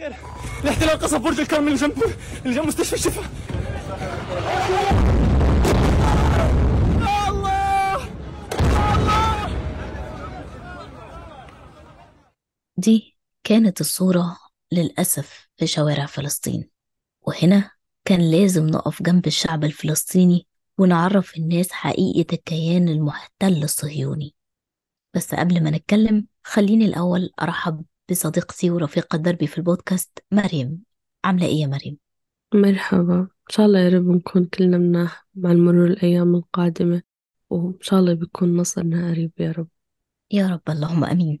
الاحتلال قصف برج الكرم اللي جنب اللي جنب مستشفى الشفا دي كانت الصورة للأسف في شوارع فلسطين. وهنا كان لازم نقف جنب الشعب الفلسطيني ونعرف الناس حقيقة الكيان المحتل الصهيوني. بس قبل ما نتكلم خليني الأول أرحب بصديقتي ورفيقة دربي في البودكاست مريم. عاملة إيه يا مريم؟ مرحبا. إن شاء الله يا رب نكون كلنا مناح مع مرور الأيام القادمة وإن شاء الله بيكون نصرنا قريب يا رب. يا رب اللهم أمين.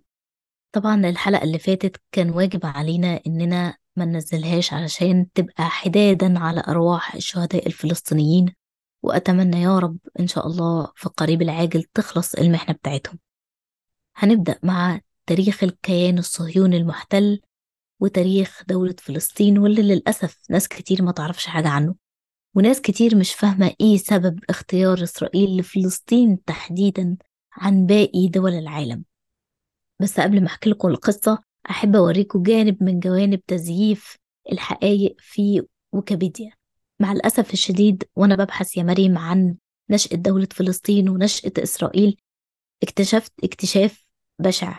طبعا الحلقة اللي فاتت كان واجب علينا إننا ما ننزلهاش علشان تبقى حدادا على أرواح الشهداء الفلسطينيين وأتمنى يا رب إن شاء الله في القريب العاجل تخلص المحنة بتاعتهم. هنبدأ مع تاريخ الكيان الصهيوني المحتل وتاريخ دولة فلسطين واللي للأسف ناس كتير ما تعرفش حاجة عنه. وناس كتير مش فاهمة إيه سبب اختيار إسرائيل لفلسطين تحديدا عن باقي دول العالم. بس قبل ما أحكي لكم القصة أحب أوريكم جانب من جوانب تزييف الحقائق في ويكيبيديا. مع الأسف الشديد وأنا ببحث يا مريم عن نشأة دولة فلسطين ونشأة إسرائيل اكتشفت اكتشاف بشع.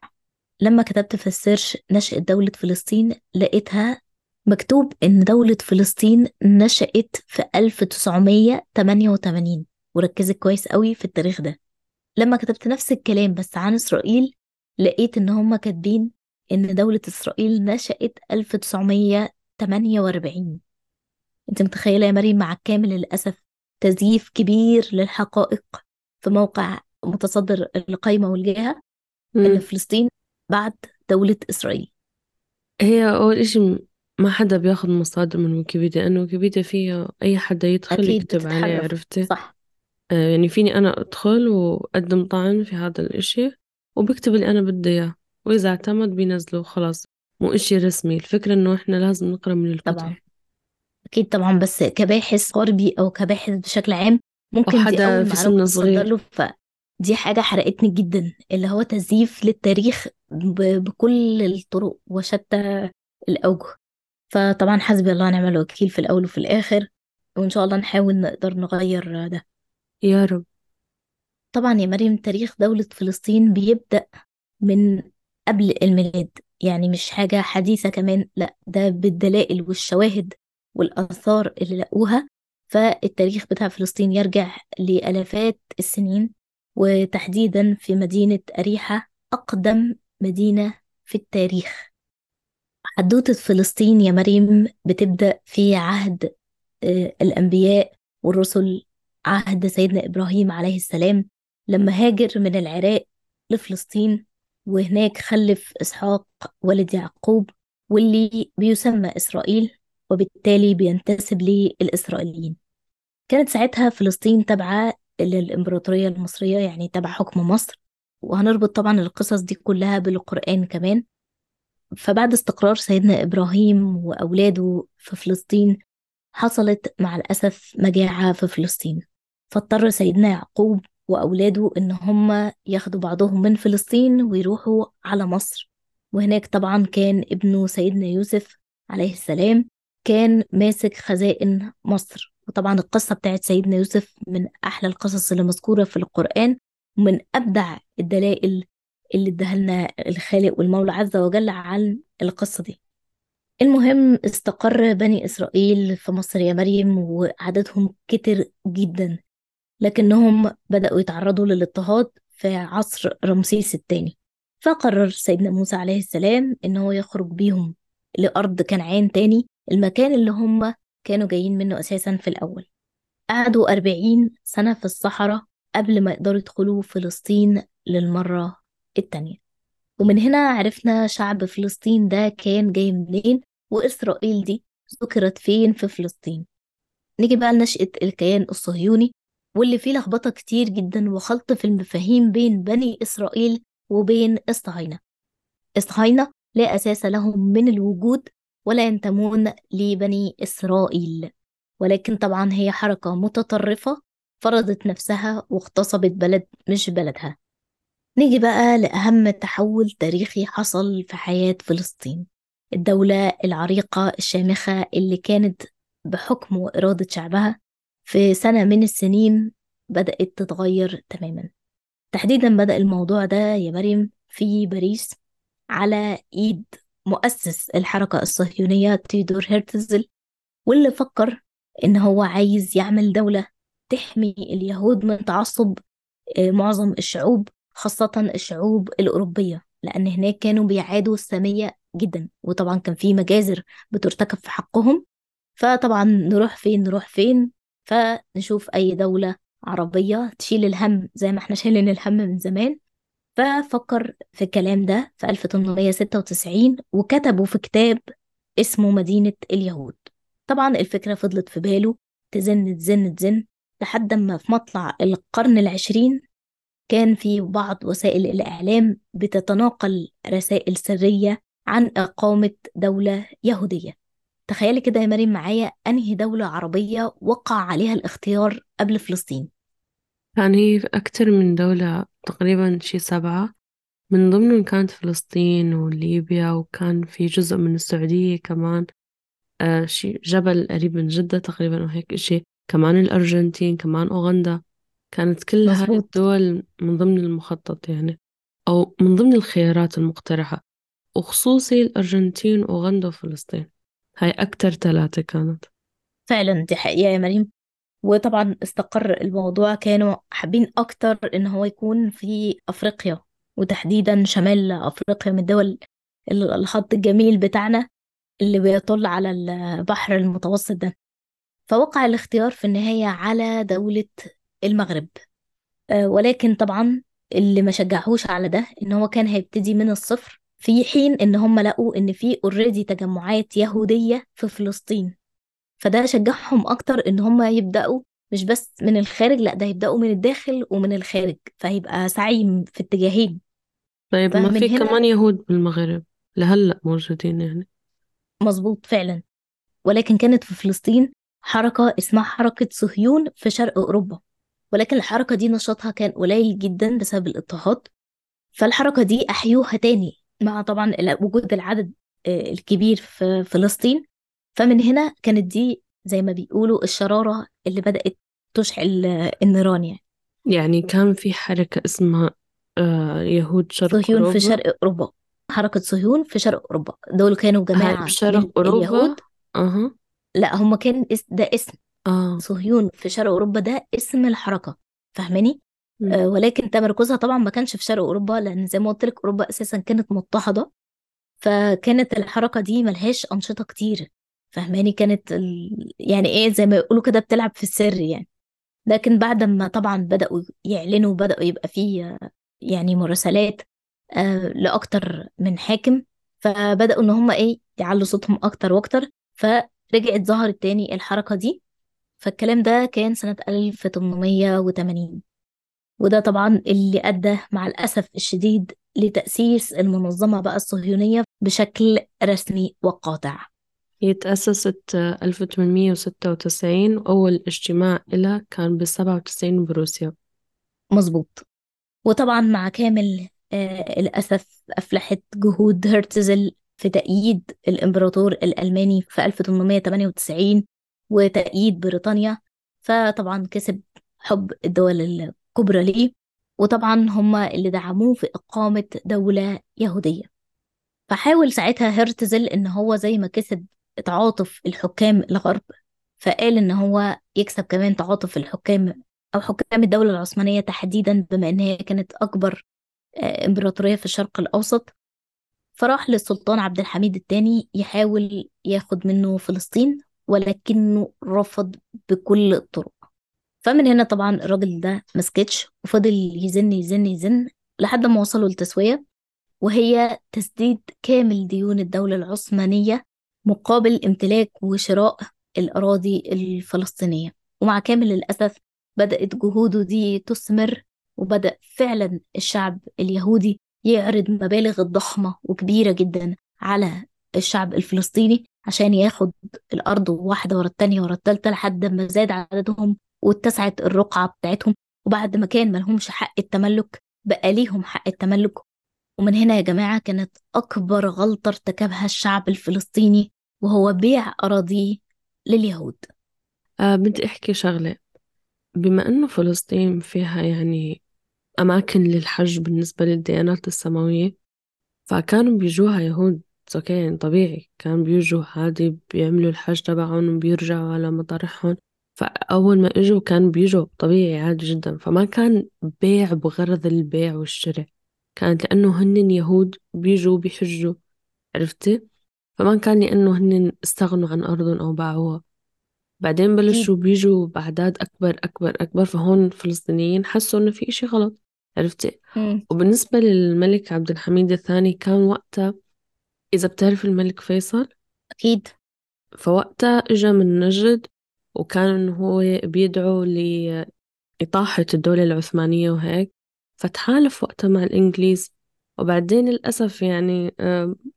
لما كتبت في السيرش نشأة دولة فلسطين لقيتها مكتوب إن دولة فلسطين نشأت في 1988 وركزت كويس قوي في التاريخ ده. لما كتبت نفس الكلام بس عن إسرائيل لقيت إن هما كاتبين إن دولة إسرائيل نشأت 1948 أنت متخيلة يا مريم مع كامل الأسف تزييف كبير للحقائق في موقع متصدر القايمة والجهة؟ إن. فلسطين بعد دولة إسرائيل. هي أول إشي ما حدا بياخد مصادر من ويكيبيديا لأنه ويكيبيديا فيها أي حدا يدخل أكيد يكتب عليه عرفتي؟ صح. آه يعني فيني أنا أدخل وأقدم طعن في هذا الإشي وبكتب اللي أنا بدي إياه وإذا اعتمد بينزله خلاص مو إشي رسمي. الفكرة إنه إحنا لازم نقرأ من الكتب طبعا. أكيد طبعا بس كباحث غربي أو كباحث بشكل عام ممكن وحدا في سن صغير. له فدي حاجة حرقتني جدا اللي هو تزييف للتاريخ ب- بكل الطرق وشتى الأوجه. فطبعا حسبي الله ونعم الوكيل في الأول وفي الآخر وإن شاء الله نحاول نقدر نغير ده. يا رب. طبعا يا مريم تاريخ دولة فلسطين بيبدأ من قبل الميلاد يعني مش حاجة حديثة كمان لأ ده بالدلائل والشواهد والآثار اللي لقوها. فالتاريخ بتاع فلسطين يرجع لآلافات السنين. وتحديدا في مدينة أريحة أقدم مدينة في التاريخ. حدوتة فلسطين يا مريم بتبدأ في عهد آه، الأنبياء والرسل عهد سيدنا إبراهيم عليه السلام لما هاجر من العراق لفلسطين وهناك خلف إسحاق ولد يعقوب واللي بيسمى إسرائيل وبالتالي بينتسب للإسرائيليين. كانت ساعتها فلسطين تابعة للإمبراطورية المصرية يعني تبع حكم مصر. وهنربط طبعا القصص دي كلها بالقرآن كمان. فبعد استقرار سيدنا إبراهيم وأولاده في فلسطين حصلت مع الأسف مجاعة في فلسطين. فاضطر سيدنا يعقوب وأولاده إن هم ياخدوا بعضهم من فلسطين ويروحوا على مصر. وهناك طبعا كان ابنه سيدنا يوسف عليه السلام كان ماسك خزائن مصر. وطبعا القصة بتاعت سيدنا يوسف من أحلى القصص اللي مذكورة في القرآن ومن أبدع الدلائل اللي اداها لنا الخالق والمولى عز وجل عن القصة دي. المهم استقر بني إسرائيل في مصر يا مريم وعددهم كتر جدا لكنهم بدأوا يتعرضوا للاضطهاد في عصر رمسيس الثاني. فقرر سيدنا موسى عليه السلام إن هو يخرج بيهم لأرض كنعان تاني المكان اللي هم كانوا جايين منه أساسا في الأول. قعدوا أربعين سنة في الصحراء قبل ما يقدروا يدخلوا فلسطين للمرة التانية. ومن هنا عرفنا شعب فلسطين ده كان جاي منين وإسرائيل دي ذكرت فين في فلسطين. نيجي بقى لنشأة الكيان الصهيوني واللي فيه لخبطة كتير جدا وخلط في المفاهيم بين بني إسرائيل وبين الصهاينة الصهاينة لا أساس لهم من الوجود ولا ينتمون لبني إسرائيل. ولكن طبعا هي حركة متطرفة فرضت نفسها واغتصبت بلد مش بلدها. نيجي بقى لأهم تحول تاريخي حصل في حياة فلسطين. الدولة العريقة الشامخة اللي كانت بحكم وإرادة شعبها في سنة من السنين بدأت تتغير تماما. تحديدا بدأ الموضوع ده يا مريم في باريس على إيد مؤسس الحركة الصهيونية تيودور هيرتزل واللي فكر إن هو عايز يعمل دولة تحمي اليهود من تعصب آه، معظم الشعوب خاصة الشعوب الأوروبية لأن هناك كانوا بيعادوا السامية جدا وطبعا كان في مجازر بترتكب في حقهم. فطبعا نروح فين نروح فين؟ فنشوف أي دولة عربية تشيل الهم زي ما إحنا شايلين الهم من زمان. ففكر في الكلام ده في 1896 وكتبه في كتاب اسمه مدينة اليهود. طبعا الفكرة فضلت في باله تزن تزن تزن لحد ما في مطلع القرن العشرين كان في بعض وسائل الإعلام بتتناقل رسائل سرية عن إقامة دولة يهودية. تخيلي كده يا مريم معايا أنهي دولة عربية وقع عليها الاختيار قبل فلسطين؟ كان هي في أكتر من دولة تقريبا شي سبعة. من ضمنهم كانت فلسطين وليبيا وكان في جزء من السعودية كمان. آه شي جبل قريب من جدة تقريبا أو هيك إشي. كمان الأرجنتين كمان أوغندا. كانت كل هاي مظبوط. الدول من ضمن المخطط يعني أو من ضمن الخيارات المقترحة. وخصوصي الأرجنتين وأوغندا وفلسطين. هاي أكتر ثلاثة كانت. فعلا دي حقيقة يا مريم. وطبعا استقر الموضوع كانوا حابين أكتر إن هو يكون في أفريقيا وتحديدا شمال أفريقيا من الدول ال- الخط الجميل بتاعنا اللي بيطل على البحر المتوسط ده. فوقع الاختيار في النهاية على دولة المغرب. آه، ولكن طبعا اللي ما شجعوش على ده إن هو كان هيبتدي من الصفر في حين إن هم لقوا إن في اوريدي تجمعات يهودية في فلسطين. فده شجعهم أكتر إن هم يبدأوا مش بس من الخارج لأ ده يبدأوا من الداخل ومن الخارج فهيبقى سعي في اتجاهين. طيب ما في هنا كمان يهود بالمغرب لهلأ موجودين يعني. مظبوط فعلا. ولكن كانت في فلسطين حركة اسمها حركة صهيون في شرق أوروبا. ولكن الحركة دي نشاطها كان قليل جدا بسبب الاضطهاد. فالحركة دي أحيوها تاني مع طبعا وجود العدد آه، الكبير في فلسطين. فمن هنا كانت دي زي ما بيقولوا الشرارة اللي بدأت تشعل النيران يعني. يعني كان في حركة اسمها آه يهود شرق صهيون في أوروبا؟ شرق أوروبا. حركة صهيون في شرق أوروبا. دول كانوا جماعة من بشرق أوروبا؟ اليهود. أها. لا هم كان ده اسم. آه. صهيون في شرق أوروبا ده اسم الحركة. فاهماني؟ آه، ولكن تمركزها طبعا ما كانش في شرق أوروبا لأن زي ما قلت لك أوروبا أساسا كانت مضطهدة فكانت الحركة دي ملهاش أنشطة كتير. فاهماني كانت ال... يعني إيه زي ما يقولوا كده بتلعب في السر يعني. لكن بعد ما طبعا بدأوا يعلنوا بدأوا يبقى فيه يعني مراسلات آه، لأكتر من حاكم فبدأوا إن هم إيه يعلوا صوتهم أكتر وأكتر. فرجعت ظهرت تاني الحركة دي. فالكلام ده كان سنة 1880 وده طبعا اللي أدى مع الأسف الشديد لتأسيس المنظمة بقى الصهيونية بشكل رسمي وقاطع. هي تأسست آه، 1896 وأول اجتماع إلها كان ب 97 بروسيا. مظبوط. وطبعا مع كامل آه الأسف أفلحت جهود هرتزل في تأييد الإمبراطور الألماني في 1898 وتأييد بريطانيا فطبعا كسب حب الدول الكبرى ليه. وطبعا هم اللي دعموه في إقامة دولة يهودية. فحاول ساعتها هرتزل إن هو زي ما كسب تعاطف الحكام الغرب. فقال إن هو يكسب كمان تعاطف الحكام أو حكام الدولة العثمانية تحديدا بما إن هي كانت أكبر آه، إمبراطورية في الشرق الأوسط. فراح للسلطان عبد الحميد الثاني يحاول ياخد منه فلسطين ولكنه رفض بكل الطرق. فمن هنا طبعا الراجل ده مسكتش وفضل يزن يزن يزن لحد ما وصلوا لتسوية وهي تسديد كامل ديون الدولة العثمانية مقابل امتلاك وشراء الأراضي الفلسطينية. ومع كامل الأسف بدأت جهوده دي تثمر وبدأ فعلا الشعب اليهودي يعرض مبالغ ضخمة وكبيرة جدا على الشعب الفلسطيني عشان ياخد الأرض واحدة ورا التانية ورا التالتة لحد ما زاد عددهم واتسعت الرقعة بتاعتهم. وبعد ما كان ملهمش حق التملك بقى ليهم حق التملك. ومن هنا يا جماعة كانت أكبر غلطة ارتكبها الشعب الفلسطيني وهو بيع أراضيه لليهود. آه بدي أحكي شغلة. بما إنه فلسطين فيها يعني أماكن للحج بالنسبة للديانات السماوية فكانوا بيجوها يهود. أوكي يعني طبيعي. كان بيجوا عادي بيعملوا الحج تبعهم وبيرجعوا على مطارحهم. فأول ما إجوا كان بيجوا طبيعي عادي جدا. فما كان بيع بغرض البيع والشراء. كانت لأنه هن يهود بيجوا بيحجوا. عرفتي؟ فما كان لأنه هن استغنوا عن أرضهم أو باعوها. بعدين بلشوا بيجوا بأعداد أكبر أكبر أكبر فهون الفلسطينيين حسوا إنه في إشي غلط عرفتي. وبالنسبة للملك عبد الحميد الثاني كان وقتها إذا بتعرف الملك فيصل؟ أكيد. فوقتها إجا من نجد وكان إنه هو بيدعو لإطاحة الدولة العثمانية وهيك فتحالف وقتها مع الإنجليز. وبعدين للأسف يعني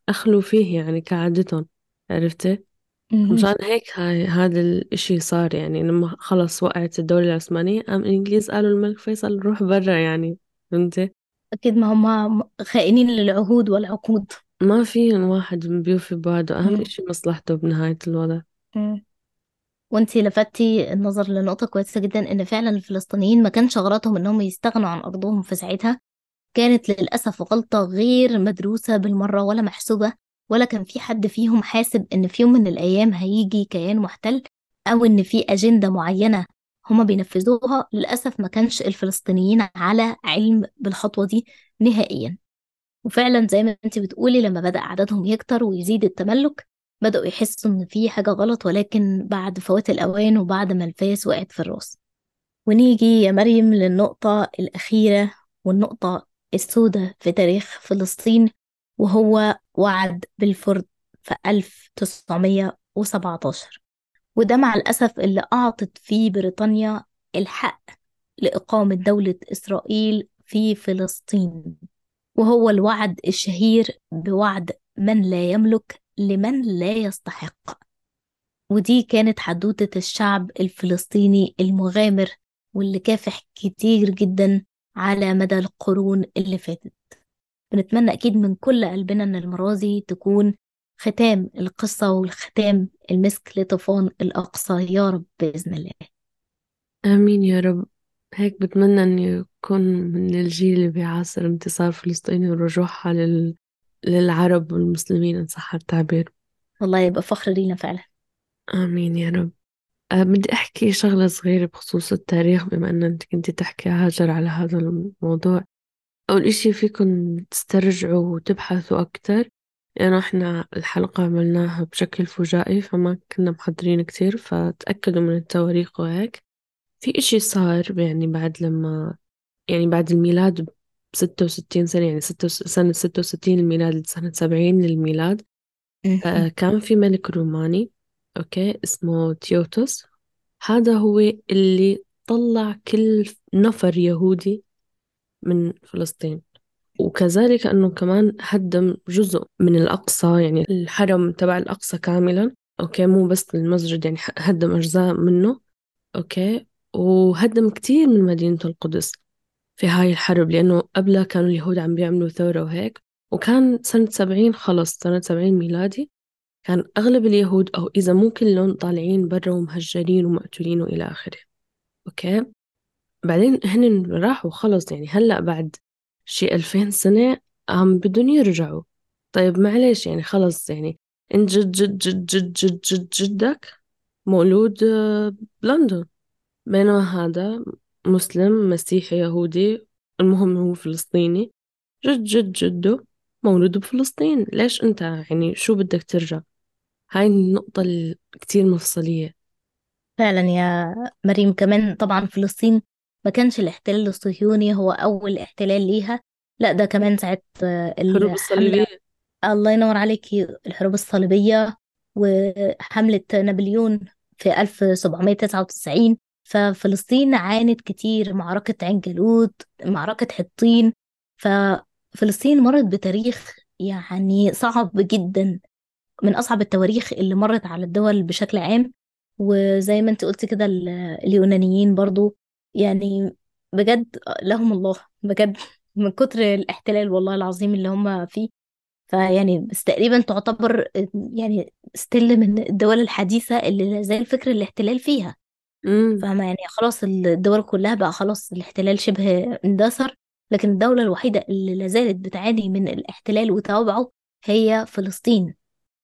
أخلوا فيه يعني كعادتهم عرفتي؟ مشان هيك هاي هذا الإشي صار يعني لما خلص وقعت الدولة العثمانية قام الإنجليز قالوا الملك فيصل روح برا يعني فهمتي؟ أكيد ما هم خائنين للعهود والعقود ما فيهم واحد بيوفي بوعده أهم. إشي مصلحته بنهاية الوضع مم. وانتي لفتي النظر لنقطة كويسة جدا إن فعلا الفلسطينيين ما كانش غلطهم إنهم يستغنوا عن أرضهم في ساعتها كانت للأسف غلطة غير مدروسة بالمرة ولا محسوبة ولا كان في حد فيهم حاسب إن في يوم من الأيام هيجي كيان محتل أو إن في أجندة معينة هما بينفذوها للأسف ما كانش الفلسطينيين على علم بالخطوة دي نهائيا. وفعلا زي ما أنت بتقولي لما بدأ عددهم يكتر ويزيد التملك بدأوا يحسوا إن في حاجة غلط ولكن بعد فوات الأوان وبعد ما الفاس وقعت في الرأس. ونيجي يا مريم للنقطة الأخيرة والنقطة السوداء في تاريخ فلسطين وهو وعد بلفورد في 1917 وده مع الأسف اللي أعطت فيه بريطانيا الحق لإقامة دولة إسرائيل في فلسطين. وهو الوعد الشهير بوعد من لا يملك لمن لا يستحق. ودي كانت حدوتة الشعب الفلسطيني المغامر واللي كافح كتير جدا على مدى القرون اللي فاتت. بنتمنى أكيد من كل قلبنا إن المرة دي تكون ختام القصة والختام المسك لطوفان الأقصى. يا رب بإذن الله. آمين يا رب. هيك بتمنى إني أكون من الجيل اللي بيعاصر انتصار فلسطين ورجوعها لل... للعرب والمسلمين إن صح التعبير. والله يبقى فخر لينا فعلا. آمين يا رب. بدي أحكي شغلة صغيرة بخصوص التاريخ بما أن أنت كنت تحكي هاجر على هذا الموضوع. أول إشي فيكم تسترجعوا وتبحثوا أكتر. لأنه إحنا الحلقة عملناها بشكل فجائي فما كنا محضرين كتير فتأكدوا من التواريخ وهيك. في إشي صار يعني بعد لما يعني بعد الميلاد بستة وستين سنة يعني ستة سنة ستة وستين الميلاد لسنة سبعين للميلاد آه، كان في ملك روماني. okay اسمه تيوتوس. هذا هو اللي طلع كل نفر يهودي من فلسطين. وكذلك أنه كمان هدم جزء من الأقصى يعني الحرم تبع الأقصى كاملا. okay مو بس المسجد يعني هدم أجزاء منه. okay وهدم كتير من مدينة القدس في هاي الحرب لأنه قبلها كانوا اليهود عم بيعملوا ثورة وهيك. وكان سنة سبعين خلص سنة سبعين ميلادي. كان أغلب اليهود أو إذا مو كلهم طالعين برا ومهجرين ومقتولين وإلى آخره. okay؟ بعدين هن راحوا خلص يعني هلأ بعد شي ألفين سنة عم بدهم يرجعوا. طيب معلش يعني خلص يعني انت جد جد جد جد جد جد جدك مولود آه، بلندن. بينما هذا مسلم مسيحي يهودي المهم هو فلسطيني. جد جد جده مولود بفلسطين. ليش أنت؟ يعني شو بدك ترجع؟ هاي النقطة الكتير مفصلية. فعلا يا مريم كمان طبعا فلسطين ما كانش الاحتلال الصهيوني هو أول احتلال ليها. لا ده كمان ساعة آه، الحروب الصليبية. الله ينور عليكي الحروب الصليبية وحملة نابليون في 1799 ففلسطين عانت كتير معركة عين جالوت معركة حطين. ففلسطين مرت بتاريخ يعني صعب جدا. من أصعب التواريخ اللي مرت على الدول بشكل عام. وزي ما أنت قلت كده ال- اليونانيين برضو يعني بجد لهم الله بجد من كتر الاحتلال والله العظيم اللي هم فيه. فيعني بس تقريبا تعتبر يعني ستيل من الدول الحديثة اللي لا زال فكر الاحتلال فيها. امم فاهمة؟ يعني خلاص الدول كلها بقى خلاص الاحتلال شبه اندثر. لكن الدولة الوحيدة اللي لا زالت بتعاني من الاحتلال وتوابعه هي فلسطين.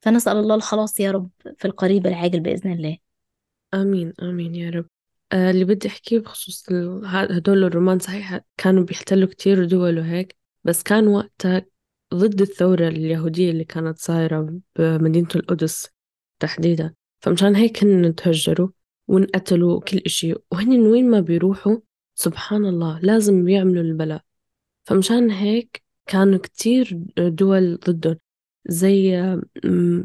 فنسأل الله الخلاص يا رب في القريب العاجل بإذن الله. آمين آمين يا رب. آه اللي بدي أحكيه بخصوص هدول الرومان صحيح كانوا بيحتلوا كتير دول وهيك بس كان وقتها ضد الثورة اليهودية اللي كانت صايرة بمدينة القدس تحديدا. فمشان هيك هن تهجروا وانقتلوا وكل إشي. وهن وين ما بيروحوا سبحان الله لازم بيعملوا البلاء. فمشان هيك كانوا كتير دول ضدهم. زي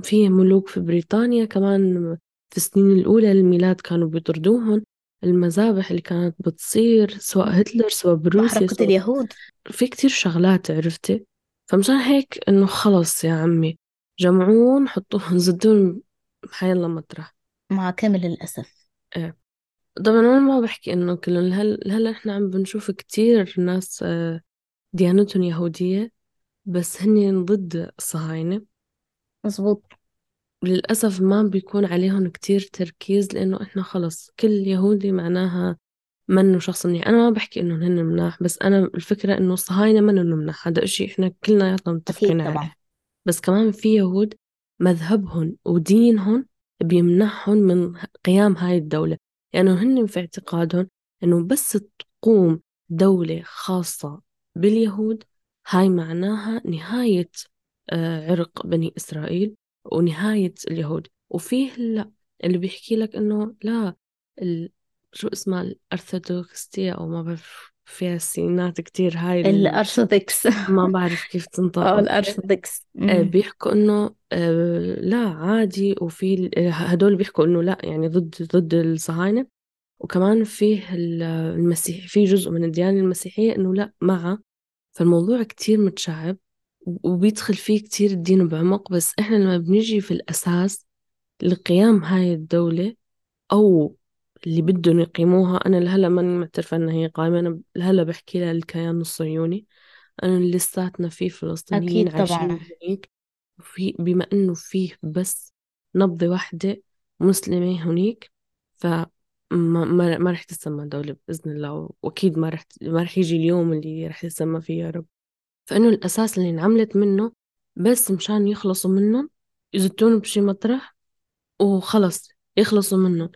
في ملوك في بريطانيا كمان في السنين الأولى للميلاد كانوا بيطردوهم. المذابح اللي كانت بتصير سواء هتلر سواء بروسيا بحركة سواء اليهود. في كتير شغلات عرفتي؟ فمشان هيك إنه خلص يا عمي جمعون حطوهم زدون حيلا مطرح. مع كامل الأسف. إيه. طبعا أنا ما بحكي إنه كلهم هل هلا إحنا عم بنشوف كتير ناس آه، ديانتهم يهودية؟ بس هن ضد الصهاينة مظبوط. للأسف ما بيكون عليهم كتير تركيز لأنه إحنا خلص كل يهودي معناها منه شخص منيح أنا ما بحكي إنه هن مناح بس أنا الفكرة إنه الصهاينة منهم مناح؟ هذا إشي إحنا كلنا متفقين عليه. بس كمان في يهود مذهبهم ودينهم بيمنعهم من قيام هاي الدولة. لأنه يعني هن في اعتقادهم إنه بس تقوم دولة خاصة باليهود هاي معناها نهاية آه، عرق بني إسرائيل ونهاية اليهود. وفيه لا اللي بيحكي لك إنه لا ال... شو اسمها الأرثوذكسية أو ما بعرف فيها سينات كتير هاي ال... الأرثوذكس. ما بعرف كيف تنطق. okay الأرثوذكس. آه،. بيحكوا إنه آه، لا عادي وفي هدول بيحكوا إنه لا يعني ضد ضد الصهاينة. وكمان فيه ال- المسيح في جزء من الديانة المسيحية إنه لا معه. فالموضوع كتير متشعب وبيدخل فيه كتير الدين بعمق بس إحنا لما بنيجي في الأساس لقيام هاي الدولة أو اللي بدهم يقيموها أنا لهلأ ماني معترفة إنها هي قائمة أنا لهلأ بحكي لها الكيان الصهيوني أنا لساتنا في فلسطينيين أكيد عايشين هنيك وفي بما إنه فيه بس نبضة واحدة مسلمة هنيك فما ما, ما رح تسمى دولة بإذن الله وأكيد ما رح ما رح يجي اليوم اللي رح تسمى فيه يا رب. فإنه الأساس اللي انعملت منه بس مشان يخلصوا منهم يزتون بشي مطرح وخلص يخلصوا منهم.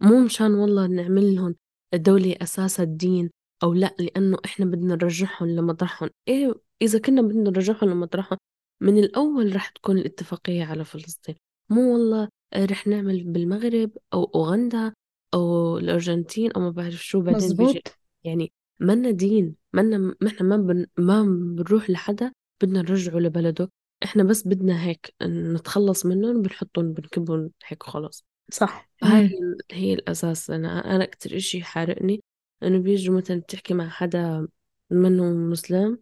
مو مشان والله نعمل لهم دولة أساسها الدين أو لأ لأنه إحنا بدنا نرجعهم لمطرحهم. إيه إذا كنا بدنا نرجعهم لمطرحهم من الأول رح تكون الاتفاقية على فلسطين. مو والله رح نعمل بالمغرب أو أوغندا أو الأرجنتين أو ما بعرف شو بعدين بيجي مظبوط. يعني منا دين منا ما إحنا ما بن ما بنروح لحدا بدنا نرجعه لبلده. إحنا بس بدنا هيك نتخلص منهم بنحطهم بنكبهم هيك خلاص صح. هاي. هي الأساس. أنا أنا أكتر إشي حارقني إنه بيجوا مثلا بتحكي مع حدا منه مسلم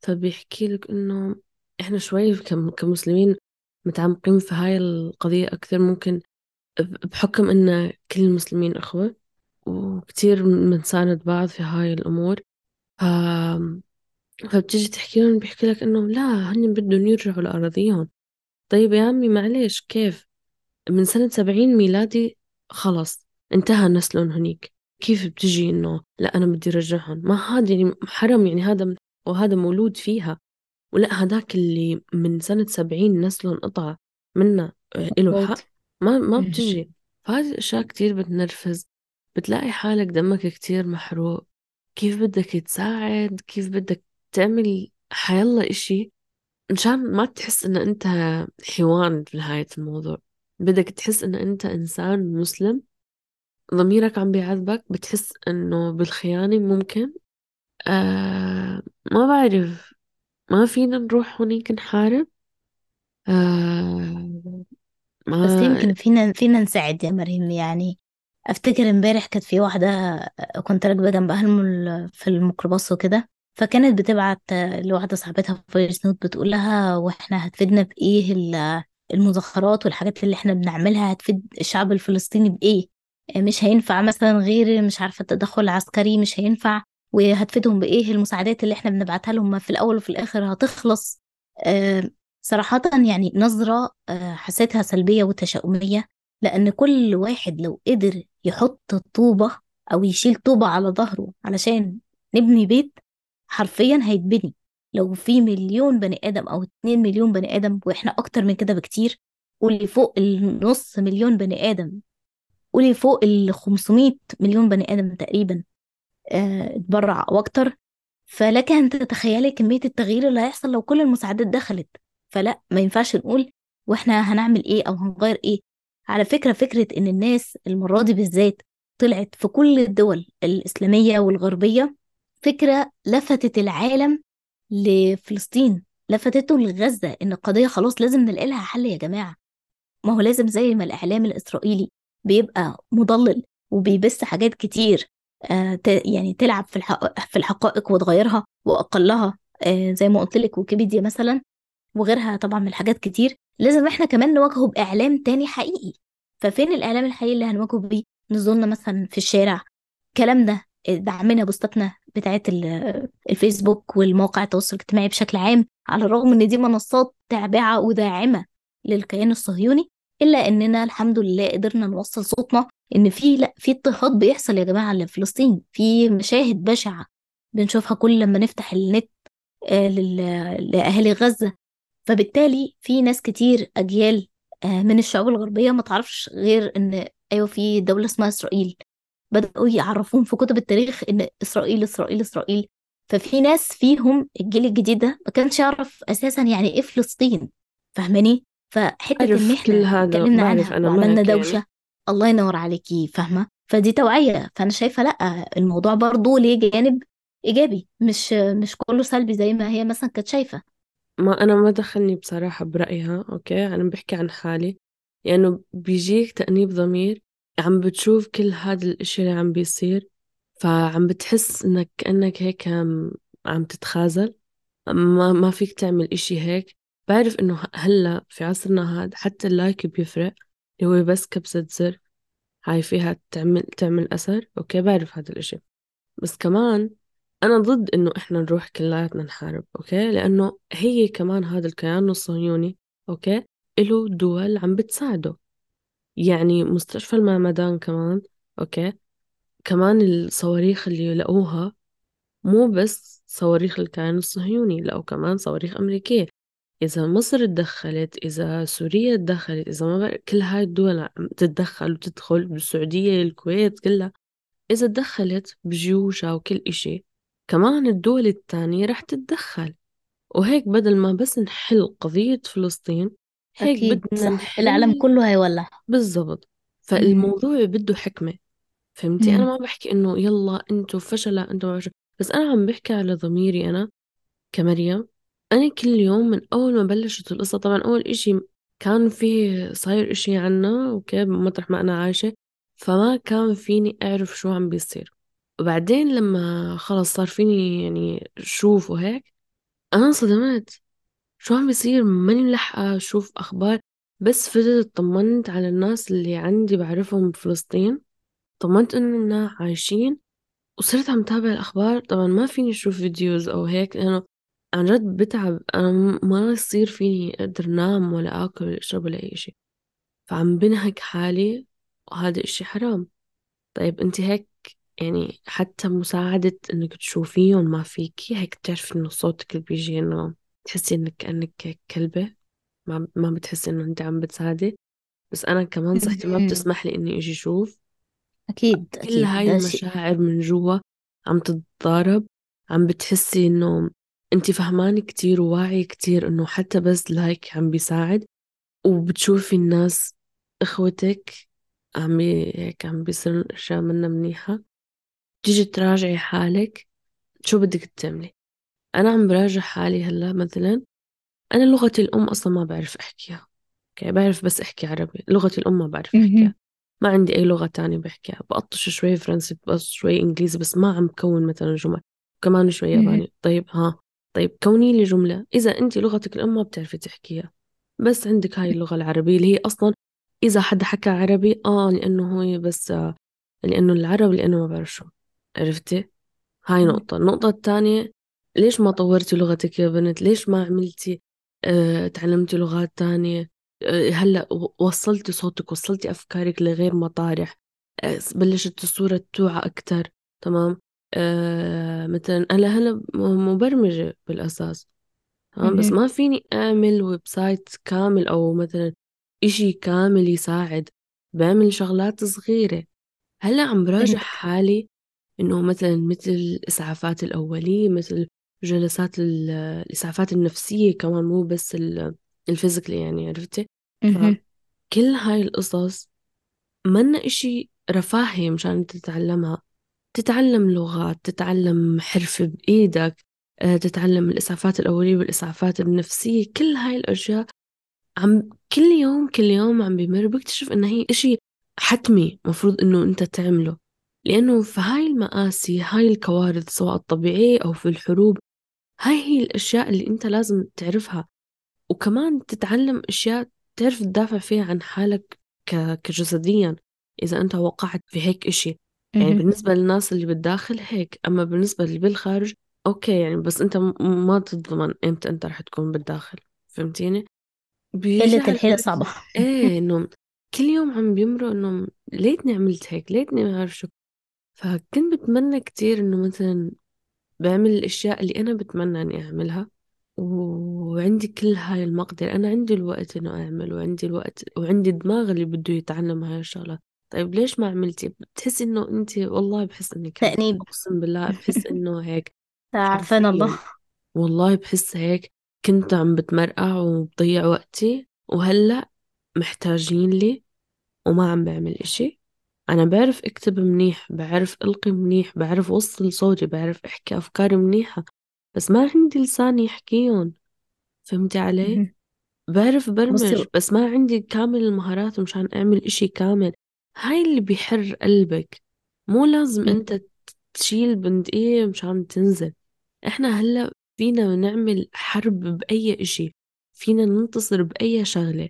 فبيحكي لك إنه إحنا شوي كم- كمسلمين متعمقين في هاي القضية أكثر ممكن بحكم إن كل المسلمين إخوة وكتير بنساند بعض في هاي الأمور. ف... فبتيجي تحكي لهم بيحكي لك إنه لا هن بدهم يرجعوا لأراضيهم. طيب يا عمي معلش كيف؟ من سنة سبعين ميلادي خلص انتهى نسلهم هنيك. كيف بتجي إنه لا أنا بدي أرجعهم ما هذا يعني حرم يعني هذا من وهذا مولود فيها. ولا هذاك اللي من سنة سبعين نسلهم قطع منا إله حق. ما ما. بتجي. فهذه الأشياء كتير بتنرفز. بتلاقي حالك دمك كتير محروق. كيف بدك تساعد؟ كيف بدك تعمل حيالله إشي؟ مشان ما تحس إن أنت حيوان بنهاية الموضوع. بدك تحس إن أنت إنسان مسلم. ضميرك عم بيعذبك. بتحس إنه بالخيانة ممكن. آه ما بعرف. ما فينا نروح هونيك نحارب. آه بس ما يمكن فينا فينا نساعد يا مريم. يعني أفتكر امبارح كانت في واحدة كنت راكبة جنبها الم- في الميكروباص وكده فكانت بتبعت لواحدة صاحبتها voice note بتقول لها وإحنا هتفيدنا بإيه ال- المظاهرات والحاجات اللي إحنا بنعملها هتفيد الشعب الفلسطيني بإيه؟ مش هينفع مثلا غير مش عارفة التدخل العسكري مش هينفع وهتفيدهم بإيه المساعدات اللي إحنا بنبعتها لهم؟ ما في الأول وفي الآخر هتخلص. آه، صراحة يعني نظرة آه، حسيتها سلبية وتشاؤمية لأن كل واحد لو قدر يحط طوبة أو يشيل طوبة على ظهره علشان نبني بيت حرفيا هيتبني. لو في مليون بني آدم أو اتنين مليون بني آدم وإحنا أكتر من كده بكتير قولي فوق النص مليون بني آدم قولي فوق ال 500 مليون بني آدم تقريبا آه، اتبرع أو أكتر. فلك أن تتخيلي كمية التغيير اللي هيحصل لو كل المساعدات دخلت. فلا ما ينفعش نقول وإحنا هنعمل إيه أو هنغير إيه. على فكرة فكرة إن الناس المرة دي بالذات طلعت في كل الدول الإسلامية والغربية فكرة لفتت العالم لفلسطين لفتته لغزة إن القضية خلاص لازم نلاقي لها حل يا جماعة. ما هو لازم زي ما الإعلام الإسرائيلي بيبقى مضلل وبيبث حاجات كتير آه يعني تلعب في الحق في الحقائق وتغيرها وأقلها آه زي ما قلت لك ويكيبيديا مثلا وغيرها طبعا من حاجات كتير لازم إحنا كمان نواجهه بإعلام تاني حقيقي. ففين الإعلام الحقيقي اللي هنواجهه بيه؟ نزولنا مثلا في الشارع. الكلام ده دعمنا بوستاتنا بتاعت ال- الفيسبوك والمواقع التواصل الاجتماعي بشكل عام على الرغم إن دي منصات تابعة وداعمة للكيان الصهيوني إلا إننا الحمد لله قدرنا نوصل صوتنا إن في لا في اضطهاد بيحصل يا جماعة لفلسطين في مشاهد بشعة بنشوفها كل لما نفتح النت آه، لأهالي غزة. فبالتالي في ناس كتير أجيال آه، من الشعوب الغربية ما تعرفش غير إن أيوة في دولة اسمها إسرائيل. بدأوا يعرفون في كتب التاريخ إن إسرائيل إسرائيل إسرائيل. ففي ناس فيهم الجيل الجديد ده ما كانش يعرف أساسا يعني إيه فلسطين فاهماني؟ فحتة إن إحنا اتكلمنا عنها وعملنا يعني. دوشة الله ينور عليكي فاهمة؟ فدي توعية. فأنا شايفة لأ الموضوع برضو ليه جانب إيجابي مش مش كله سلبي زي ما هي مثلا كانت شايفة. ما أنا ما دخلني بصراحة برأيها okay؟ أنا بحكي عن حالي. لأنه بيجيك تأنيب ضمير عم بتشوف كل هذا الإشي اللي عم بيصير فعم بتحس إنك كأنك هيك عم, عم تتخاذل. ما ما فيك تعمل إشي هيك. بعرف إنه هلأ في عصرنا هذا حتى ال like بيفرق اللي هو بس كبسة زر هاي فيها تعمل تعمل أثر okay؟ بعرف هذا الإشي. بس كمان أنا ضد إنه إحنا نروح كلياتنا نحارب okay؟ لأنه هي كمان هذا الكيان الصهيوني okay؟ إله دول عم بتساعده. يعني مستشفى المعمدان كمان أوكي؟ كمان الصواريخ اللي لقوها مو بس صواريخ الكيان الصهيوني لقوا كمان صواريخ أمريكية. إذا مصر تدخلت إذا سوريا تدخلت إذا ما كل هاي الدول عم تتدخل وتدخل بالسعودية الكويت كلها. إذا تدخلت بجيوشها وكل إشي كمان الدول التانية رح تتدخل. وهيك بدل ما بس نحل قضية فلسطين هيك أكيد بدنا صح العالم نحل كله هيولع. بالضبط. فالموضوع بده حكمة. فهمتي؟ أنا. ما بحكي إنه يلا أنتوا فشلة أنتوا. بس أنا عم بحكي على ضميري أنا كمريم. أنا كل يوم من أول ما بلشت القصة طبعا أول إشي كان في صاير إشي عنا أوكي مطرح ما أنا عايشة فما كان فيني أعرف شو عم بيصير. وبعدين لما خلص صار فيني يعني شوف وهيك أنا انصدمت. شو عم بيصير؟ ماني ملحقة أشوف أخبار بس فتت طمنت على الناس اللي عندي بعرفهم بفلسطين طمنت إننا عايشين وصرت عم تابع الأخبار. طبعا ما فيني أشوف videos أو هيك لأنه عن جد بتعب. أنا ما يصير فيني أقدر نام ولا آكل ولا أشرب ولا أي شيء. فعم بنهك حالي وهذا إشي حرام. طيب أنت هيك يعني حتى مساعدة إنك تشوفيهم ما فيكي هيك بتعرفي إنه صوتك اللي بيجي إنه تحسي إنك كأنك كلبة. ما ما بتحسي إنه أنت عم بتساعدي. بس أنا كمان صحتي ما. بتسمح لي إني أجي أشوف. أكيد كل أكيد. هاي ده شيء المشاعر من جوا عم تتضارب عم بتحسي إنه أنت فهمانة كتير وواعية كتير إنه حتى بس لايك عم بيساعد. وبتشوفي الناس إخوتك عم بي هيك عم بيصير أشياء منا منيحة. تيجي تراجعي حالك شو بدك تعملي؟ أنا عم براجع حالي هلأ مثلا أنا لغتي الأم أصلا ما بعرف أحكيها okay؟ بعرف بس أحكي عربي لغتي الأم ما بعرف أحكيها. ما عندي أي لغة تانية بحكيها بقطش شوي فرنسي بقطش شوي إنجليزي بس ما عم بكون مثلا جمل وكمان شوي. ياباني. طيب ها. طيب كوني لي جملة. إذا أنت لغتك الأم ما بتعرفي تحكيها بس عندك هاي اللغة العربية اللي هي أصلا إذا حدا حكى عربي آه لأنه هو بس لأنه العرب لأنه ما بعرف شو. عرفتي؟ هاي. نقطة. النقطة الثانية ليش ما طورتي لغتك يا بنت؟ ليش ما عملتي آه تعلمتي لغات تانية هلأ و- وصلتي صوتك وصلتي أفكارك لغير مطارح. آه بلشت الصورة توعى أكتر تمام؟ آه مثلا أنا هلأ م- مبرمجة بالأساس تمام؟ بس. ما فيني أعمل website كامل أو مثلا إشي كامل يساعد. بعمل شغلات صغيرة. هلأ عم براجع حالي إنه مثلا مثل الإسعافات الأولية مثل جلسات ال- الإسعافات النفسية كمان مو بس ال- ال physically يعني عرفتي. فكل هاي القصص منا إشي رفاهي مشان تتعلمها. تتعلم لغات تتعلم حرفة بإيدك آه، تتعلم الإسعافات الأولية والإسعافات النفسية. كل هاي الأشياء عم كل يوم كل يوم عم بمر بكتشف إن هي إشي حتمي مفروض إنه أنت تعمله. لأنه في هاي المآسي هاي الكوارث سواء الطبيعية أو في الحروب هاي هي الأشياء اللي أنت لازم تعرفها وكمان تتعلم أشياء تعرف تدافع فيها عن حالك. كجسديا إذا أنت وقعت في هيك إشي يعني. بالنسبة للناس اللي بالداخل هيك أما بالنسبة اللي بالخارج أوكي يعني بس أنت ما تضمن إمتى أنت رح تكون بالداخل فهمتيني؟ قلة الحيلة صعبة إيه إنه كل يوم عم بيمروا إنه ليتني عملت هيك ليتني ما أعرف شو فكنت بتمنى كتير إنه مثلا بعمل الأشياء اللي أنا بتمنى إني أعملها وعندي كل هاي المقدرة. أنا عندي الوقت إنه أعمل وعندي الوقت وعندي الدماغ اللي بده يتعلم هاي الشغلات طيب ليش ما عملتي؟ بتحسي إنه أنت والله بحس إنك تأنيب. أقسم بالله بحس إنه هيك. عارفانا الله. والله بحس هيك. كنت عم بتمرقع وبضيع وقتي وهلأ محتاجين لي وما عم بعمل إشي. أنا بعرف أكتب منيح بعرف ألقي منيح بعرف أوصل صوتي بعرف أحكي أفكاري منيحة بس ما عندي لسان يحكيهم فهمتي علي؟ بعرف برمج بس ما عندي كامل المهارات مشان أعمل إشي كامل. هاي اللي بيحر قلبك. مو لازم. أنت تشيل بندقية مشان تنزل. إحنا هلأ فينا نعمل حرب بأي إشي. فينا ننتصر بأي شغلة.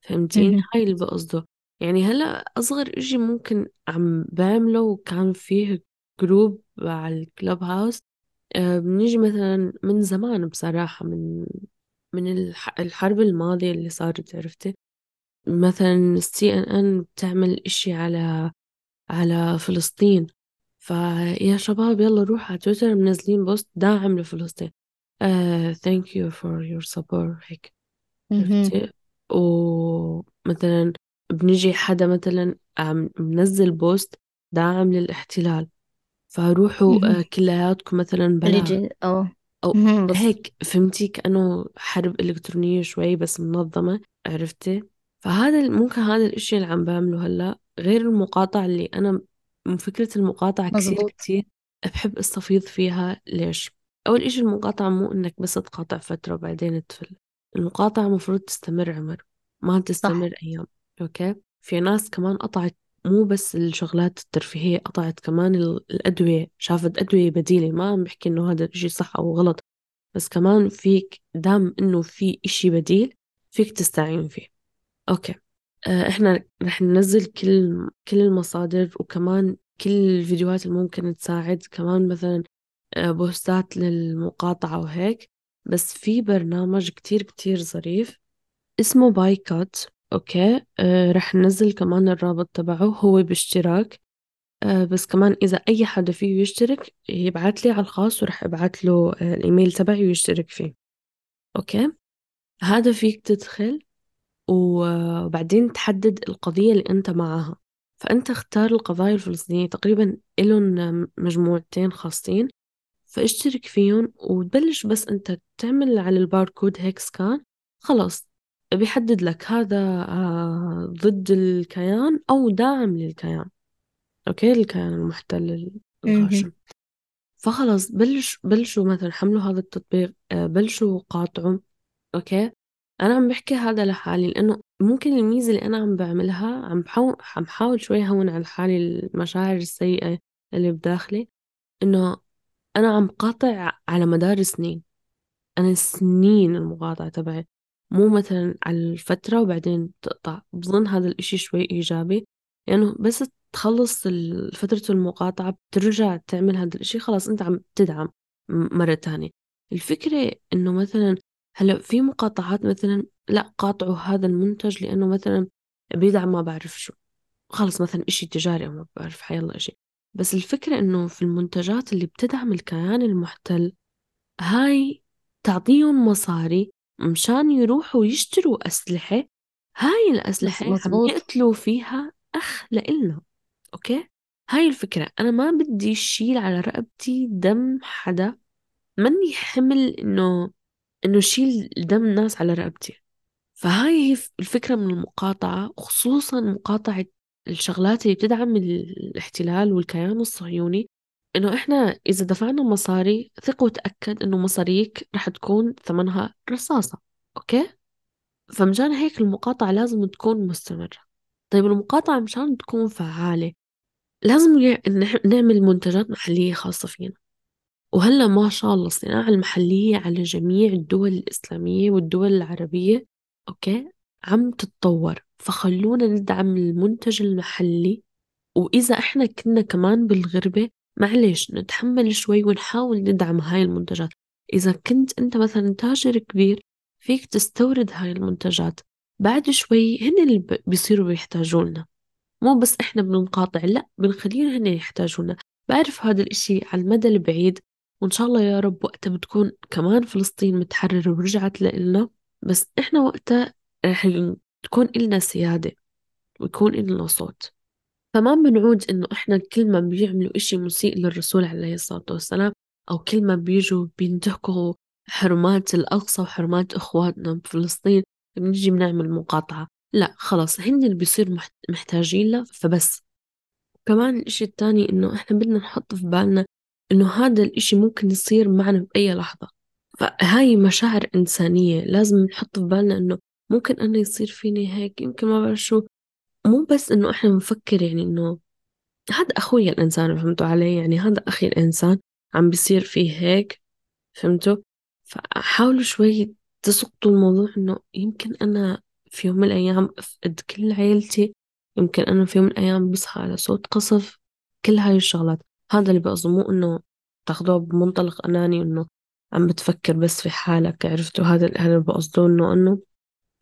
فهمتيني؟ مهم. هاي اللي بقصده. يعني هلا أصغر إشي ممكن عم بعمله وكان فيه group على ال Clubhouse آه، بنيجي مثلا من زمان بصراحة من من الح- الحرب الماضية اللي صارت عرفتي؟ مثلا ال CNN بتعمل إشي على على فلسطين فيا شباب يلا روح على تويتر منزلين post داعم لفلسطين uh, thank you for your support. هيك ومثلا بنجي حدا مثلا عم منزل بوست داعم للاحتلال فروحوا. آه، كلياتكم مثلا آه أو. بص هيك فهمتي؟ كأنه حرب إلكترونية شوي بس منظمة عرفتي؟ فهذا ممكن هذا الإشي اللي عم بعمله هلأ. غير المقاطعة اللي أنا فكرة المقاطعة مظبوط. كتير بحب أستفيض فيها. ليش؟ أول إشي المقاطعة مو إنك بس تقاطع فترة وبعدين تفل. المقاطعة مفروض تستمر عمر ما صح. تستمر أيام. okay. في ناس كمان قطعت مو بس الشغلات الترفيهية قطعت كمان ال- الأدوية. شافت أدوية بديلة ما عم بحكي إنه هذا الإشي صح أو غلط. بس كمان فيك دام إنه في إشي بديل فيك تستعين فيه. okay. آه، إحنا رح ننزل كل كل المصادر وكمان كل الفيديوهات اللي ممكن تساعد. كمان مثلا آه، بوستات للمقاطعة وهيك. بس في برنامج كتير كتير ظريف اسمه بايكات okay. آه، رح ننزل كمان الرابط تبعه هو باشتراك آه، بس كمان إذا أي حدا فيه يشترك يبعت لي على الخاص ورح أبعت له آه، الإيميل تبعي ويشترك فيه. okay. هذا فيك تدخل وبعدين تحدد القضية اللي أنت معها. فأنت اختار القضايا الفلسطينية تقريبا إلهم مجموعتين خاصين. فاشترك فيهم وتبلش بس أنت تعمل على الباركود هيك scan خلاص بيحدد لك هذا آه، ضد الكيان أو داعم للكيان. okay؟ الكيان المحتل. الغاشم فخلص بلش بلشوا مثلا حملوا هذا التطبيق آه، بلشوا قاطعوا. okay؟ أنا عم بحكي هذا لحالي لأنه ممكن الميزة اللي أنا عم بعملها عم بحاول عم بحاول شوي هون على حالي المشاعر السيئة اللي بداخلي إنه أنا عم قاطع على مدار سنين. أنا سنين المقاطعة تبعي. مو مثلا على الفترة وبعدين تقطع. بظن هذا الإشي شوي إيجابي لأنه بس تخلص فترة المقاطعة بترجع تعمل هذا الإشي خلاص أنت عم تدعم مرة تانية. الفكرة إنه مثلا هلأ في مقاطعات مثلا لا قاطعوا هذا المنتج لأنه مثلا بيدعم ما بعرف شو. خلص مثلا إشي تجاري أو ما بعرف حيلا إشي. بس الفكرة إنه في المنتجات اللي بتدعم الكيان المحتل هاي تعطيهم مصاري مشان يروحوا يشتروا أسلحة. هاي الأسلحة عم مظبوط يقتلوا فيها أخ لإلنا okay؟ هاي الفكرة. أنا ما بدي شيل على رقبتي دم حدا. ماني حمل إنه إنه شيل دم ناس على رقبتي. فهاي هي الفكرة من المقاطعة وخصوصا مقاطعة الشغلات اللي بتدعم الاحتلال والكيان الصهيوني. إنه إحنا إذا دفعنا مصاري ثق وتأكد إنه مصاريك رح تكون ثمنها رصاصة okay؟ فمشان هيك المقاطعة لازم تكون مستمرة. طيب المقاطعة مشان تكون فعالة لازم نعمل منتجات محلية خاصة فينا. وهلأ ما شاء الله الصناعة المحلية على جميع الدول الإسلامية والدول العربية أوكي؟ عم تتطور. فخلونا ندعم المنتج المحلي وإذا إحنا كنا كمان بالغربة معلش نتحمل شوي ونحاول ندعم هاي المنتجات. إذا كنت أنت مثلا تاجر كبير فيك تستورد هاي المنتجات. بعد شوي هن اللي بيصيروا بيحتاجونا مو بس إحنا بنقاطع لا بنخليهم هن يحتاجونا. بعرف هذا الإشي على المدى البعيد وإن شاء الله يا رب وقتها بتكون كمان فلسطين متحررة ورجعت لإلنا. بس إحنا وقتها رح تكون إلنا سيادة ويكون إلنا صوت. فما بنعود إنه إحنا كل ما بيعملوا إشي مسيء للرسول عليه الصلاة والسلام أو كل ما بيجوا بينتهكوا حرمات الأقصى وحرمات إخواتنا بفلسطين بنيجي بنعمل مقاطعة. لا خلاص هن اللي بيصير محت- محتاجين له فبس. كمان الإشي التاني إنه إحنا بدنا نحط في بالنا إنه هذا الإشي ممكن يصير معنا بأي لحظة. فهاي مشاعر إنسانية لازم نحط في بالنا إنه ممكن أنا يصير فيني هيك يمكن ما بعرف شو. مو بس إنه إحنا بنفكر يعني إنه هذا أخوي الإنسان فهمتوا علي؟ يعني هذا أخي الإنسان عم بيصير فيه هيك فهمتوا؟ فحاولوا شوي تسقطوا الموضوع إنه يمكن أنا في يوم من الأيام أفقد كل عيلتي يمكن أنا في يوم من الأيام بصحى على صوت قصف كل هاي الشغلات. هذا اللي بقصده مو إنه تاخدوه بمنطلق أناني إنه عم بتفكر بس في حالك عرفتوا؟ هذا هذا اللي بقصده إنه إنه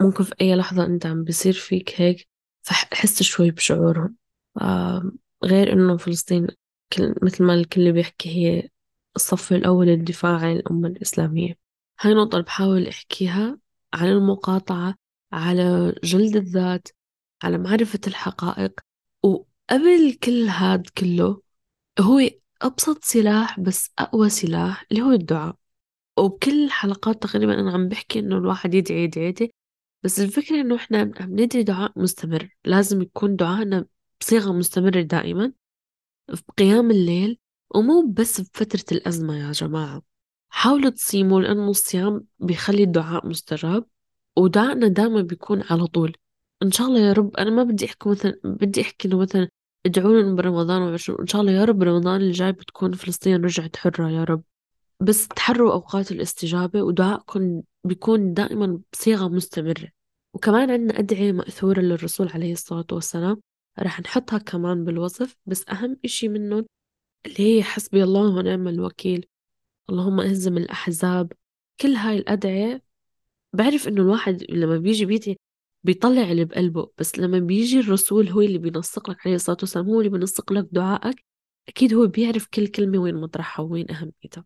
ممكن في أي لحظة أنت عم بيصير فيك هيك فحس شوي بشعورهم. غير إنه فلسطين مثل ما الكل بيحكي هي الصف الأول الدفاع عن الأمة الإسلامية. هاي نقطة اللي بحاول أحكيها على المقاطعة على جلد الذات على معرفة الحقائق. وقبل كل هاد كله هو أبسط سلاح بس أقوى سلاح اللي هو الدعاء. وبكل الحلقات تقريبا أنا عم بحكي إنه الواحد يدعي يدعي يدعي بس الفكرة إنه إحنا عم ندعي دعاء مستمر لازم يكون دعائنا بصيغة مستمرة دائما بقيام الليل ومو بس بفترة الأزمة يا جماعة. حاولوا تصيموا لأنه الصيام بيخلي الدعاء مستجاب ودعائنا دائما بيكون على طول. إن شاء الله يا رب أنا ما بدي أحكي مثلا بدي أحكي إنه مثلا ادعوا لنا برمضان وعشرين إن شاء الله يا رب رمضان اللي جاي بتكون فلسطين رجعت حرة يا رب. بس تحروا أوقات الاستجابة ودعائكم بيكون دائما بصيغة مستمرة. وكمان عندنا أدعية مأثورة للرسول عليه الصلاة والسلام. رح نحطها كمان بالوصف بس أهم إشي منهم اللي هي حسبي الله ونعم الوكيل. اللهم أهزم الأحزاب. كل هاي الأدعية بعرف إنه الواحد لما بيجي بيدعي بيطلع اللي بقلبه بس لما بيجي الرسول هو اللي بينسق لك عليه الصلاة والسلام هو اللي بينسق لك دعائك أكيد هو بيعرف كل كلمة وين مطرحها وين أهميتها.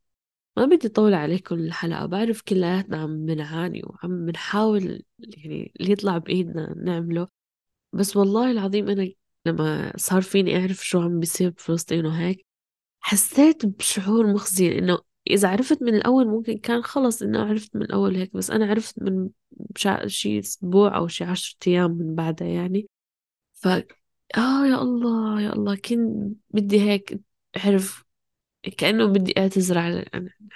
ما بدي أطول عليكم الحلقة بعرف كلياتنا عم بنعاني وعم بنحاول يعني اللي يطلع بإيدنا نعمله. بس والله العظيم أنا لما صار فيني أعرف شو عم بيصير بفلسطين وهيك حسيت بشعور مخزي إنه إذا عرفت من الأول ممكن كان خلص إنه عرفت من الأول هيك بس أنا عرفت من شي أسبوع أو شي عشرة أيام من بعدها يعني. ف آه يا الله يا الله كنت بدي هيك أعرف كأنه بدي أعتذر على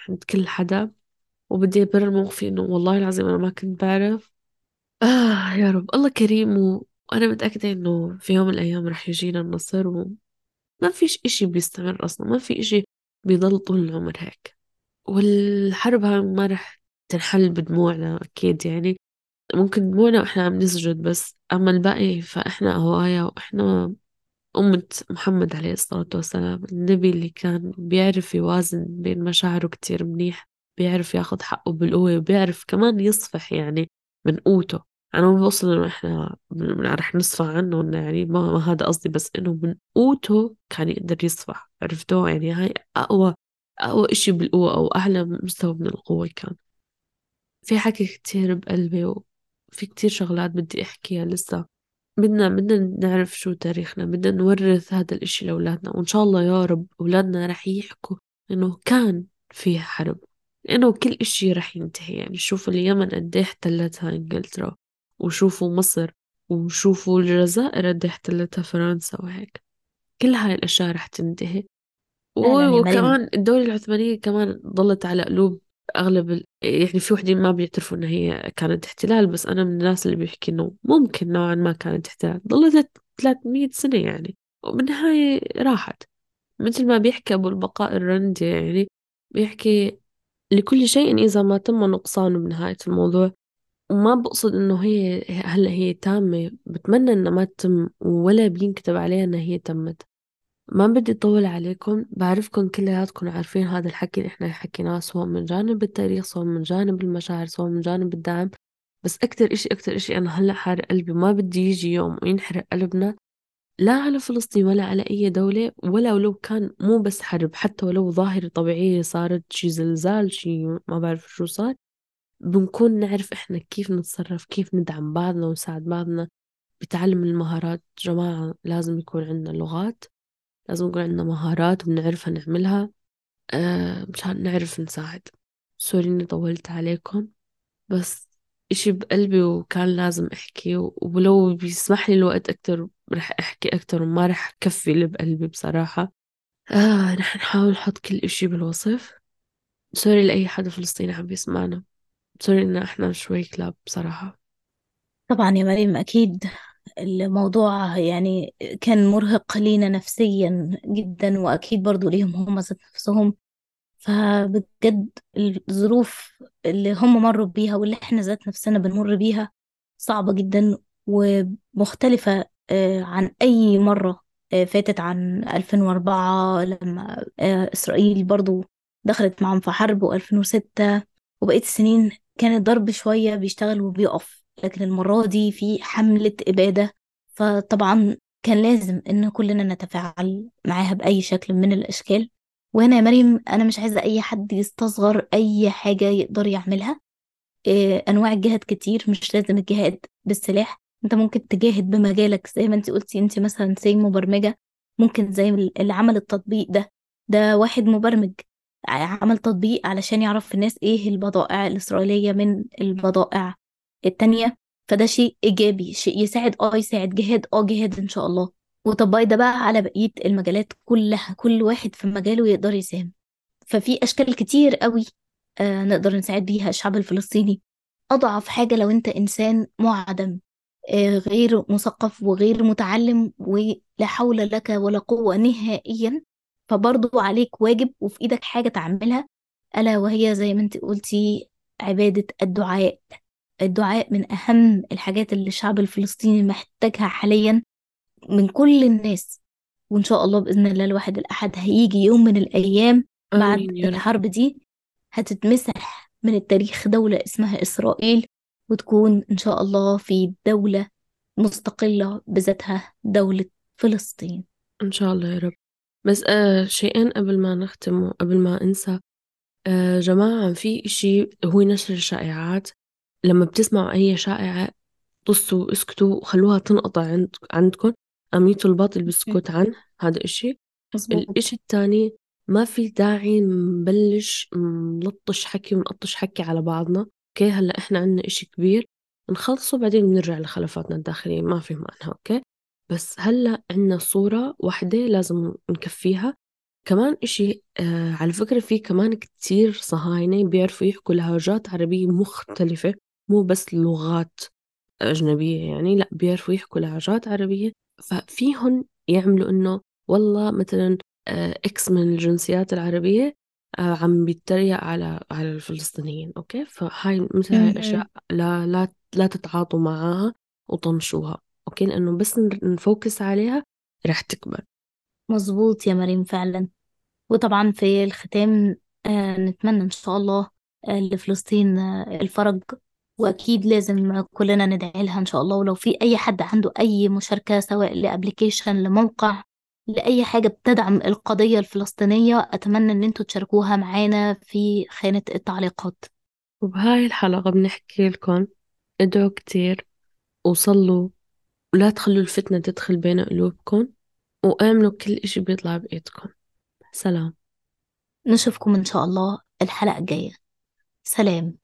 عند كل حدا وبدي أبرر موقفي إنه والله العظيم أنا ما كنت بعرف. آه يا رب. الله كريم. وأنا متأكدة إنه في يوم من الأيام رح يجينا النصر وما فيش إشي بيستمر أصلا. ما في إشي بيضل طول العمر هيك. والحرب هاي ما رح تنحل بدموعنا أكيد يعني. ممكن دموعنا وإحنا عم نسجد بس أما الباقي فإحنا هوايا وإحنا أمة محمد عليه الصلاة والسلام النبي اللي كان بيعرف يوازن بين مشاعره كتير منيح بيعرف ياخد حقه بالقوة وبيعرف كمان يصفح يعني من قوته. أنا ما بوصل إنه إحنا رح نصفح عنه يعني ما, ما هذا قصدي بس إنه من قوته كان يقدر يصفح. عرفتوا؟ يعني هاي أقوى أقوى إشي بالقوة أو أعلى مستوى من القوة كان. في حكي كتير بقلبي وفي كتير شغلات بدي أحكيها لسه بدنا بدنا نعرف شو تاريخنا بدنا نورث هذا الإشي لأولادنا. وإن شاء الله يا رب أولادنا رح يحكوا إنه كان فيها حرب لأنه كل إشي رح ينتهي. يعني شوفوا اليمن قد إيه احتلتها إنجلترا وشوفوا مصر وشوفوا الجزائر قد إيه احتلتها فرنسا وهيك. كل هاي الأشياء رح تنتهي. وكمان الدولة العثمانية كمان ضلت على قلوب أغلب ال... يعني في وحدين ما بيعترفوا إن هي كانت احتلال بس أنا من الناس اللي بيحكي إنه ممكن نوعا ما كانت احتلال. ضلت 300 سنة يعني. وبالنهاية راحت. مثل ما بيحكي أبو البقاء الرندي يعني بيحكي لكل شيء إذا ما تم نقصانه بنهاية الموضوع. وما بقصد إنه هي هلأ هي تامة. بتمنى إنها ما تتم ولا بينكتب عليها إنها هي تمت. ما بدي أطول عليكم بعرفكم كلياتكم عارفين هذا الحكي اللي إحنا حكيناه سواء من جانب التاريخ سواء من جانب المشاعر سواء من جانب الدعم. بس أكتر إشي أكتر إشي أنا هلأ حارق قلبي ما بدي يجي يوم وينحرق قلبنا لا على فلسطين ولا على أي دولة ولا ولو كان مو بس حرب حتى ولو ظاهرة طبيعية صارت شي زلزال شي ما بعرف شو صار بنكون نعرف إحنا كيف نتصرف كيف ندعم بعضنا ونساعد بعضنا. بتعلم المهارات جماعة لازم يكون عندنا لغات. لازم يكون عندنا مهارات بنعرفها نعملها آه مشان نعرف نساعد. سوري إني طولت عليكم بس إشي بقلبي وكان لازم أحكي ولو بيسمح لي الوقت أكتر رح أحكي أكتر وما رح كفي اللي بقلبي بصراحة. آه رح نحاول نحط كل إشي بالوصف. sorry لأي حدا فلسطيني عم بيسمعنا. sorry إن إحنا شوي كلاب بصراحة. طبعا يا مريم أكيد. الموضوع يعني كان مرهق لينا نفسيا جدا وأكيد برضو ليهم هم ذات نفسهم. فبجد الظروف اللي هم مروا بيها واللي إحنا ذات نفسنا بنمر بيها صعبة جدا ومختلفة آه، عن أي مرة آه، فاتت عن 2004 لما آه، إسرائيل برضو دخلت معهم في حرب و2006 وبقية السنين كان الضرب شوية بيشتغل وبيقف. لكن المرة دي في حملة إبادة فطبعا كان لازم إن كلنا نتفاعل معاها بأي شكل من الأشكال. وهنا يا مريم أنا مش عايزة أي حد يستصغر أي حاجة يقدر يعملها. إيه، أنواع الجهاد كتير مش لازم الجهاد بالسلاح. أنت ممكن تجاهد بمجالك زي ما أنت قلتي أنت مثلا زي مبرمجة. ممكن زي اللي عمل التطبيق ده. ده واحد مبرمج. عمل تطبيق علشان يعرف الناس إيه البضائع الإسرائيلية من البضائع. التانية فده شيء إيجابي شيء يساعد آه يساعد جهاد آه جهاد إن شاء الله. وطبقي ده بقى على بقية المجالات كلها كل واحد في مجاله يقدر يساهم. ففي أشكال كتير قوي آه نقدر نساعد بيها الشعب الفلسطيني. أضعف حاجة لو أنت إنسان معدم آه غير مثقف وغير متعلم ولا حول لك ولا قوة نهائيا فبرضو عليك واجب وفي إيدك حاجة تعملها ألا وهي زي ما أنت قلتي عبادة الدعاء. الدعاء من أهم الحاجات اللي الشعب الفلسطيني محتاجها حاليا من كل الناس. وإن شاء الله بإذن الله الواحد الأحد هيجي يوم من الأيام بعد الحرب دي هتتمسح من التاريخ دولة اسمها إسرائيل وتكون إن شاء الله في دولة مستقلة بذاتها دولة فلسطين. إن شاء الله يا رب. بس آه شيئين قبل ما نختم وقبل ما أنسى آه جماعة في إشي هو نشر الشائعات. لما بتسمعوا أي شائعة طصوا اسكتوا وخلوها تنقطع عند عندكم. أميتوا الباطل بالسكوت عنه. هذا إشي. الإشي التاني ما في داعي نبلش نلطش حكي ونقطش حكي على بعضنا. أوكي هلأ إحنا عنا إشي كبير. نخلصه بعدين بنرجع لخلفاتنا الداخلية. ما في معنى okay؟ بس هلأ عنا صورة واحدة لازم نكفيها. كمان إشي آه على فكرة في كمان كتير صهاينة بيعرفوا يحكوا لهجات عربية مختلفة. مو بس لغات أجنبية يعني لأ بيعرفوا يحكوا لهجات عربية. ففيهم يعملوا إنه والله مثلا آه، إكس من الجنسيات العربية آه، عم بيتريق على على الفلسطينيين okay؟ فهاي مثل هاي الأشياء لا لا لا تتعاطوا معاها وطنشوها okay؟ لأنه بس ن focus عليها رح تكبر. مظبوط يا مريم فعلا. وطبعا في الختام آه، نتمنى إن شاء الله آه، لفلسطين آه، الفرج. وأكيد لازم كلنا ندعي لها إن شاء الله. ولو في أي حد عنده أي مشاركة سواء ل application لموقع لأي حاجة بتدعم القضية الفلسطينية أتمنى إن أنتوا تشاركوها معانا في خانة التعليقات. وبهاي الحلقة بنحكي لكم ادعوا كتير وصلوا. ولا تخلوا الفتنة تدخل بين قلوبكم وآمنوا كل إشي بيطلع بإيدكم. سلام. نشوفكم إن شاء الله الحلقة الجاية. سلام.